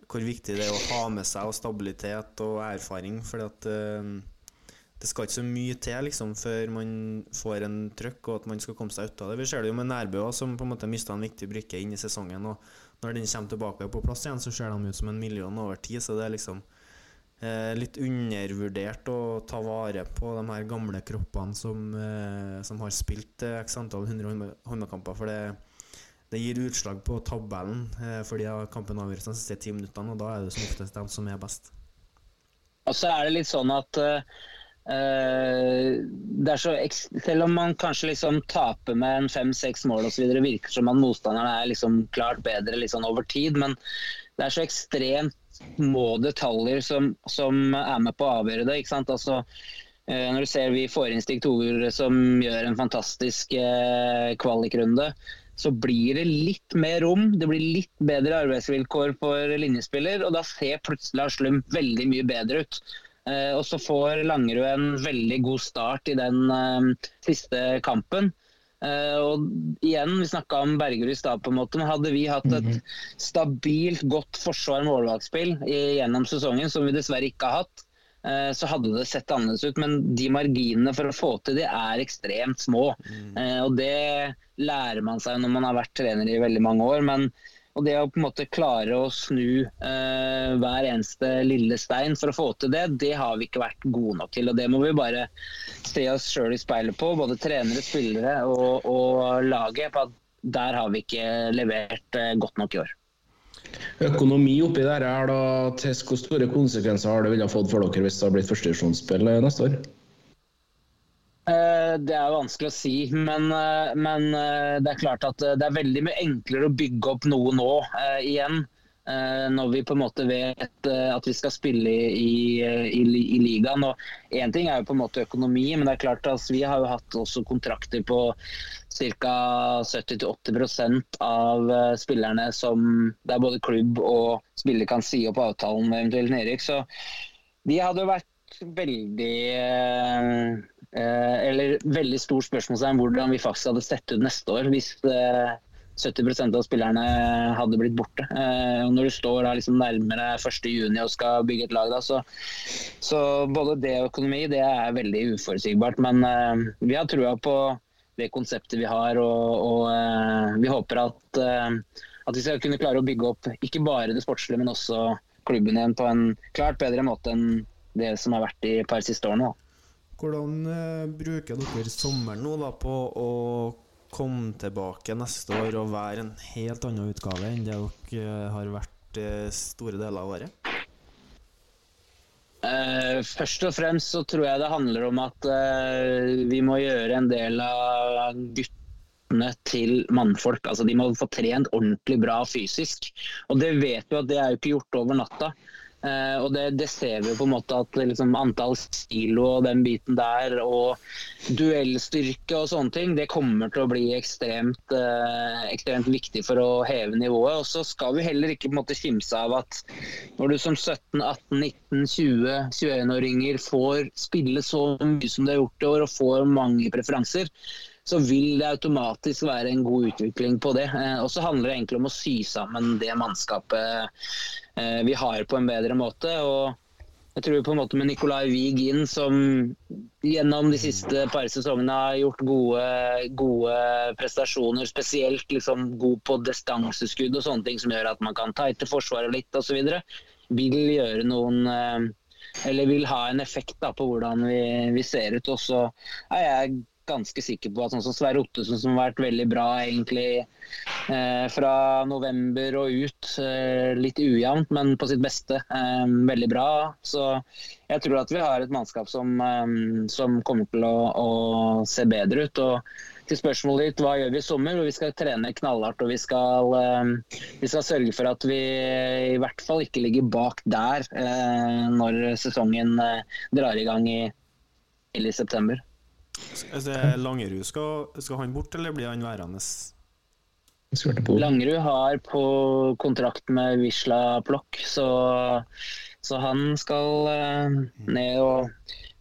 hvor viktig det er å ha med seg og stabilitet og erfaring. Fordi at uh, det skal ikke så mye til liksom, før man får en trøkk og at man skal komme seg ut av det. Vi ser det jo med Nærbø, som på en måte mista en viktig brikke inn i sesongen. og Når den kommer tilbake på plass igjen, så ser de ut som en million over tid. Så det er liksom eh, litt undervurdert å ta vare på de her gamle kroppene som, eh, som har spilt eh, x antall hundre håndballkamper. For det, det, gir utslag på tabellen, eh, fordi kampen avgjøres de siste ti minuttene, og da er det som oftest dem som er best. Og så er det litt sånn at så Selv om man kanskje liksom taper med en fem-seks mål osv., virker som at motstanderne er liksom klart bedre liksom over tid. Men det er så ekstremt små detaljer som, som er med på å avgjøre det. Altså, uh, når du ser vi får inn Stig Tore som gjør en fantastisk eh, kvalikrunde så blir det litt mer rom. Det blir litt bedre arbeidsvilkår for linjespiller, og da ser plutselig Lars Lund veldig mye bedre ut. Eh, og så får Langerud en veldig god start i den eh, siste kampen. Uh, og igjen, Vi snakka om Bergerud i stad, på en måte, men hadde vi hatt et mhm. stabilt, godt forsvar målvaktspill gjennom sesongen, som vi dessverre ikke har hatt, uh, så hadde det sett annerledes ut. Men de marginene for å få til det er ekstremt små. Eh, og det lærer man seg når man har vært trener i veldig mange år. men og det å på en måte klare å snu eh, hver eneste lille stein for å få til det, det har vi ikke vært gode nok til. og Det må vi bare se oss sjøl i speilet på, både trenere, spillere og, og laget. på at Der har vi ikke levert eh, godt nok i år. Økonomi oppi der er da Tess, hvor store konsekvenser har det ville fått for dere hvis det har blitt førstevisjonsspill neste år? Eh, det er vanskelig å si, men, eh, men, eh, det er klart at det er veldig mye enklere å bygge opp noe nå igjen. Når vi på en måte vet at vi skal spille i, i, i ligaen. Én ting er jo på en måte økonomi, men det er klart at vi har jo hatt også kontrakter på ca. 70-80 av spillerne som det er både klubb og spiller kan si opp avtalen med eventuelt nedrykk. Så vi hadde vært veldig eh, eh, Eller veldig stort spørsmålstegn hvordan vi faktisk hadde sett ut neste år hvis 70% av spillerne hadde blitt borte. og når du står da liksom nærmere 1.6 og skal bygge et lag, da, så, så, både det og økonomi det er veldig uforutsigbart. Men vi har trua på det konseptet vi har. Og, og vi håper at, at, vi skal kunne klare å bygge opp ikke bare det sportslige, men også klubben igjen på en klart bedre måte enn det som har vært de par siste årene. Hvordan uh, bruker dere sommeren nå da på å komme tilbake neste år og være en helt annen utgave enn det dere har vært store deler av året? Uh, først og fremst så tror jeg det handler om at uh, vi må gjøre en del av guttene til mannfolk. Altså De må få trent ordentlig bra fysisk. Og det vet vi at det er jo ikke gjort over natta. Uh, og det, det, ser vi på en måte at liksom, antall stilo og den biten der, og duellstyrke og sånne ting, det kommer til å bli ekstremt, uh, ekstremt viktig for å heve nivået. Og så skal vi heller ikke på en måte kimse av at når du som 17-, 18-, 19-, 20-, 21-åringer får spille så mye som du har gjort i år, og får mange preferanser, så vil det automatisk være en god utvikling på det. Eh, og så handler det egentlig om å sy sammen det mannskapet eh, vi har på en bedre måte. og jeg tror på en måte med Nicolai Wiig inn, som gjennom de siste par sesongene har gjort gode, gode prestasjoner, spesielt liksom god på distanseskudd og sånne ting som gjør at man kan tighte forsvaret litt osv., vil gjøre noen eh, Eller vil ha en effekt da, på hvordan vi, vi ser ut. Og så er jeg ganske sikker på at sånn som Sverre Ottesen, som har vært veldig bra egentlig eh, fra november og ut, eh, litt ujevnt, men på sitt beste, eh, veldig bra. Så jeg tror at vi har et mannskap som, eh, som kommer til å, å, se bedre ut. og til spørsmålet ditt, hva gjør vi i sommer? Vi skal trene knallhardt og vi skal, eh, vi skal sørge for at vi i hvert fall ikke ligger bak der eh, når sesongen drar i gang i, i september. Altså, Langerud, skal, skal, han bort, eller blir han værende? Langerud har på kontrakt med Wisla Plokk, så, så, han skal uh, ned og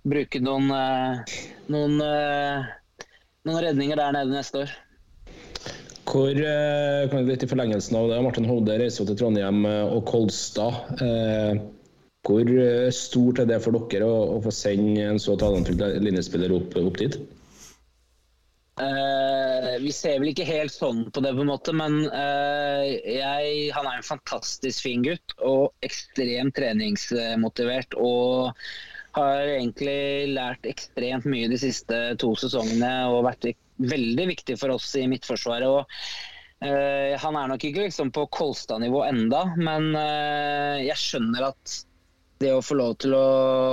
bruke noen, uh, noen, uh, noen redninger der nede neste år. Hvor kan vi vite i forlengelsen av det, Martin Hovde reiser til Trondheim og Kolstad. Hvor eh, stort er det for dere å, å få sende en så talentfull linjespiller opp, opp dit? Uh, vi ser vel ikke helt sånn på det, på en måte, men uh, jeg, han er en fantastisk fin gutt og ekstremt treningsmotivert. Og har egentlig lært ekstremt mye de siste to sesongene og vært veldig viktig for oss i Midtforsvaret. Og, uh, han er nok ikke liksom på Kolstad-nivå enda, men jeg skjønner at det å få lov til å,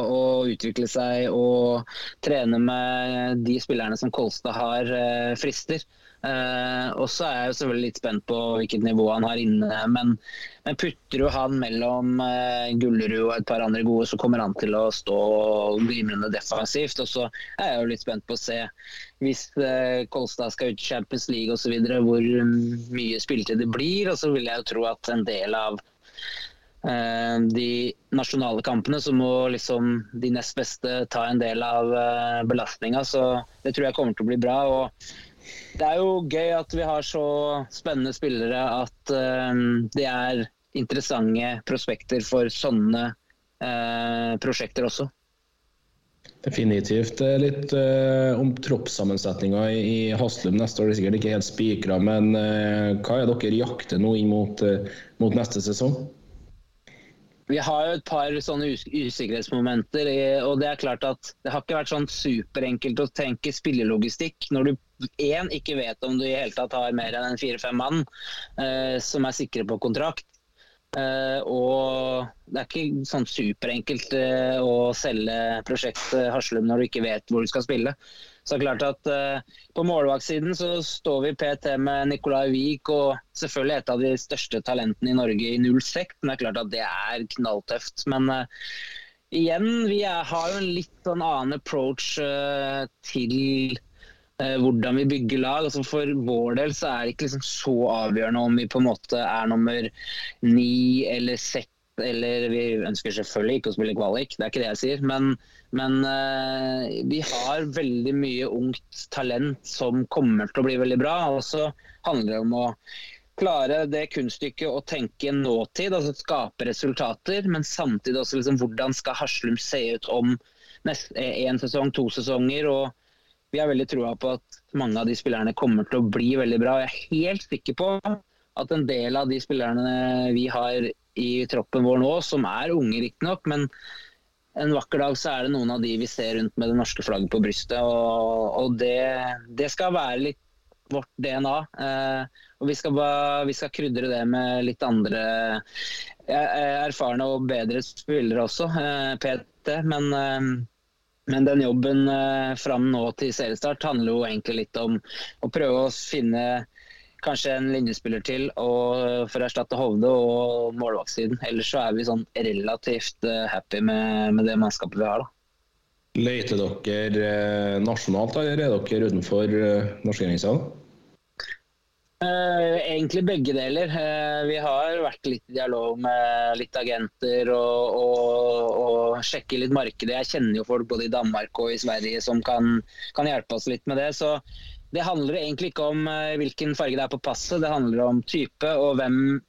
å, utvikle seg og trene med de spillerne som Kolstad har, eh, frister. Eh, og så er jeg jo selvfølgelig litt spent på hvilket nivå han har inne. Men, men putter du han mellom eh, Gullerud og et par andre gode, så kommer han til å stå glimrende defensivt. Og så er jeg jo litt spent på å se, hvis eh, Kolstad skal ut i Champions League osv., hvor mye spilletid det blir. Og så vil jeg jo tro at en del av de nasjonale kampene så må liksom de nest beste ta en del av eh, belastninga. Så det tror jeg kommer til å bli bra. og Det er jo gøy at vi har så spennende spillere at eh, det er interessante prospekter for sånne prosjekter også. Definitivt litt uh, om troppssammensetninga i Haslum neste år. Det er sikkert ikke helt spikra, men uh, hva er dere jakter nå inn mot, uh, mot neste sesong? Vi har jo et par sånne us usikkerhetsmomenter. og Det er klart at det har ikke vært sånn superenkelt å tenke spillelogistikk når du én, ikke vet om du i hele tatt har mer enn fire-fem mann eh, som er sikre på kontrakt. Eh, og det er ikke sånn superenkelt eh, å selge prosjektet Haslum når du ikke vet hvor du skal spille. Så det er klart at uh, På målvaktsiden så står vi PT med Nicolai Wiik og selvfølgelig et av de største talentene i Norge i 06. Men det er klart at det er knalltøft. Men igjen, vi har jo en litt sånn annen approach til Eh, hvordan vi bygger lag. Altså for vår del så er det ikke liksom så avgjørende om vi på en måte er nummer ni eller seks eller vi ønsker selvfølgelig ikke å spille kvalik, det er ikke det jeg sier. Men, men uh, vi har veldig mye ungt talent som kommer til å bli veldig bra. Og så handler det om å klare det kunststykket å tenke nåtid, altså skape resultater. Men samtidig også liksom, hvordan skal Haslum se ut om én sesong, to sesonger. og vi har veldig troa på at mange av de spillerne kommer til å bli veldig bra. Jeg er helt sikker på at en del av de spillerne vi har i troppen vår nå, som er unge riktignok, men en vakker dag så er det noen av de vi ser rundt med det norske flagget på brystet. Og, og det, det, skal være litt vårt DNA. Eh, og vi skal, ba, vi skal, krydre det med litt andre eh, erfarne og bedre spillere også, eh, PT. Men eh, men den jobben eh, fram nå til seriestart handler jo egentlig litt om å prøve å finne kanskje en linjespiller til og, for å erstatte Hovde og målvaktsiden. Ellers så er vi sånn relativt uh, happy med, med, det mannskapet vi har. da. Leter dere eh, nasjonalt, eller er dere utenfor uh, norskegrensa? Eh, egentlig begge deler. Eh, vi har vært litt i dialog med litt agenter og, og, og sjekke litt markedet. Jeg kjenner jo folk både i Danmark og i Sverige som kan, kan hjelpe oss litt med det. Så det handler egentlig ikke om uh, hvilken farge det er på passet, det handler om type og hvem,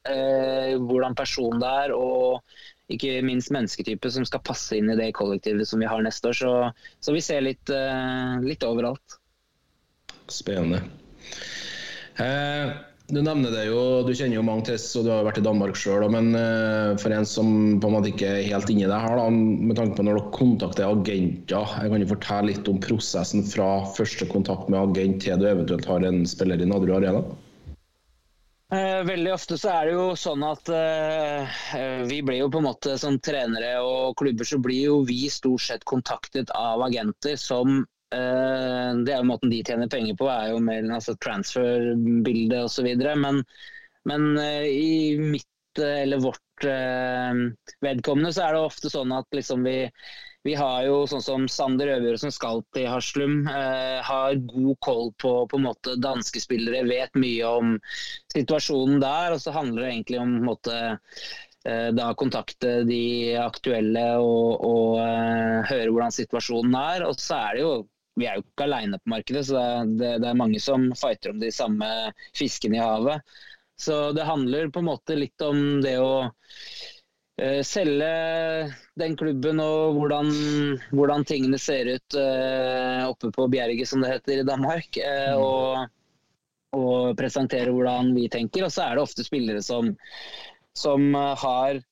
hvordan person det er. og ikke minst mennesketype som skal passe inn i det kollektivet som vi har neste år. Så, så vi ser litt, litt overalt. Spennende. Eh, du nevner det jo, du kjenner jo mange til og du har jo vært i Danmark sjøl. Men eh, for en som på en måte ikke er helt inni det her, da, med tanke på når dere kontakter agenter, jeg kan jo fortelle litt om prosessen fra første kontakt med agent til du eventuelt har en spiller i Nadderud Arena? Eh, veldig ofte så er det jo sånn at uh, vi blir jo på en måte som trenere og klubber så blir jo vi stort sett kontaktet av agenter som det er jo måten de tjener penger på, er jo mer altså transfer-bilde osv. Men, men eh, i mitt eh, eller vårt vedkommende så er det ofte sånn at liksom vi vi har jo sånn som Sander Øverud som skal til Haslum, eh, har god koll på, på en måte danske spillere, vet mye om situasjonen der. Og så handler det egentlig om en måte, eh, da kontakte de aktuelle og, og eh, høre hvordan situasjonen er. Og så er det jo vi er jo ikke alene på markedet, så det, det, er mange som fighter om de samme fiskene i havet. Så det handler på en måte litt om det å uh, selge den klubben og hvordan, hvordan tingene ser ut uh, oppe på Bjerget, som det heter i Danmark. Uh, og, og, presentere hvordan vi tenker. Og så er det ofte spillere som, som har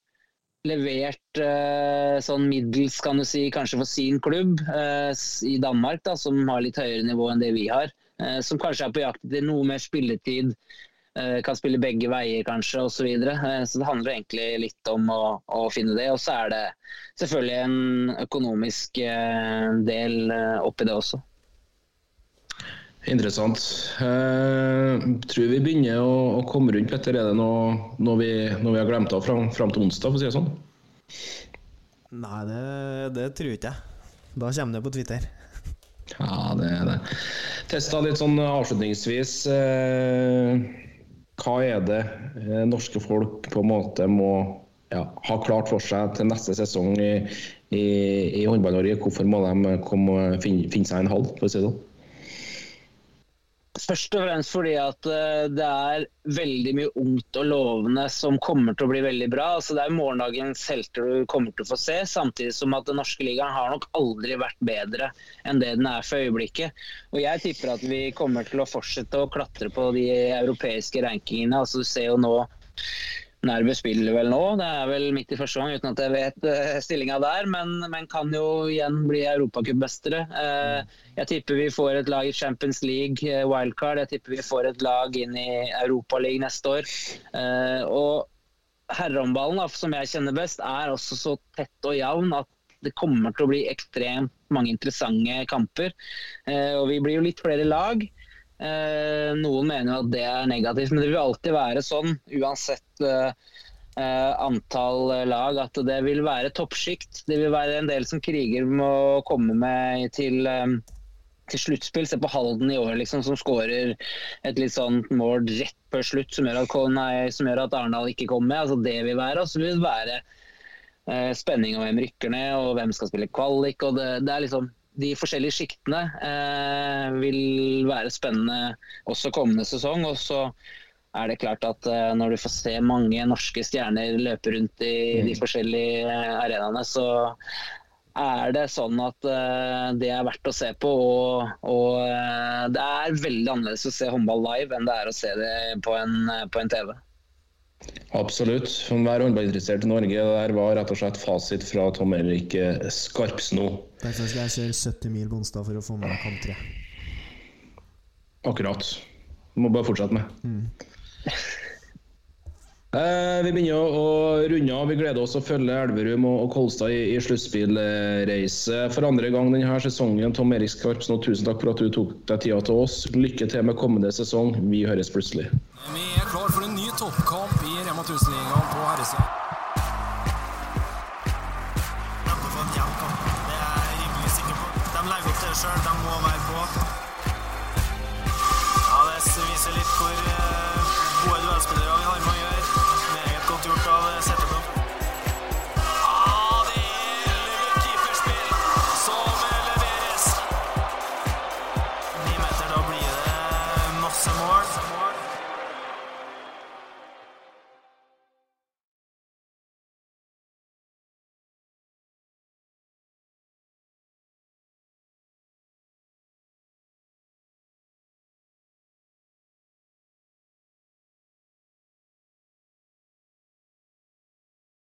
levert eh, sånn middels, kan du si, kanskje for sin klubb eh, i Danmark, da, som har litt høyere nivå enn det vi har. Eh, som kanskje er på jakt etter noe mer spilletid. eh, kan spille begge veier, kanskje, osv. Så, videre. Eh, så det handler egentlig litt om å, å finne det. Og så er det selvfølgelig en økonomisk eh, del eh, oppi det også. Interessant. Jeg tror vi begynner å, å, komme rundt, Petter. Er det noe, noe, vi, noe vi, har glemt av fram, fram til onsdag, for å si det sånn? Nei, det, det tror ikke jeg. Da kommer det på Twitter. Ja, det er det. Testa litt sånn avslutningsvis. Eh, hva er det eh, norske folk på en måte må ja, ha klart for seg til neste sesong i, i, i Håndball-Norge? Hvorfor må de komme, finne, finne seg en hall, for å si det sånn? Først og fremst fordi at eh, det er veldig mye ungt og lovende som kommer til å bli veldig bra. Altså det er morgendagens helter du kommer til å få se, samtidig som at den norske ligaen har nok aldri vært bedre enn det den er for øyeblikket. Og Jeg tipper at vi kommer til å fortsette å klatre på de europeiske rankingene. Altså Du ser jo nå Nærbø spiller vel nå, det er vel midt i første gang uten at jeg vet uh, stillinga der. Men, men, kan jo igjen bli europacupmestere. Uh, jeg tipper vi får et lag i Champions League, uh, wildcard. Jeg tipper vi får et lag inn i Europaligaen neste år. Uh, og herrehåndballen, som jeg kjenner best, er også så tett og jevn at det kommer til å bli ekstremt mange interessante kamper. og vi blir jo litt flere lag. Eh, noen mener jo at det er negativt, men det vil alltid være sånn, uansett eh, eh, antall lag, at det vil være toppsjikt. Det vil være en del som kriger med å komme med til, til sluttspill. Se på Halden i år, liksom, som skårer et litt sånt mål rett før slutt, som gjør at, nei, som gjør at Arendal ikke kommer med. Altså, det vil være. Og vil være eh, spenning om hvem rykker ned, og hvem skal spille kvalik. og det, det er liksom de forskjellige sjiktene eh, vil være spennende også kommende sesong. Og så er det klart at eh, når du får se mange norske stjerner løpe rundt i mm. de forskjellige eh, arenaene, så er det sånn at eh, det er verdt å se på. Og, og uh, det er veldig annerledes å se håndball live enn det er å se det på en, på en TV. Absolutt. For enhver håndballinteressert i Norge det der var rett og slett fasit fra Tom Erik Skarpsno. Derfor skal jeg kjøre 70 mil på onsdag for å få med meg kamp tre. Akkurat. Må bare fortsette med. Mm. Eh, vi begynner å, runde av. Vi gleder oss å følge Elverum og, Kolstad i, i sluttspillreise for andre gang denne sesongen. Tom Erik Skarpsno, tusen takk for at du tok deg tida til oss. Lykke til med kommende sesong. Vi høres plutselig. Vi er klar for en ny toppkamp i Rema 1000-ligaen på herresida. De legger opp til det sjøl, de må være på. Ja, Det viser litt hvor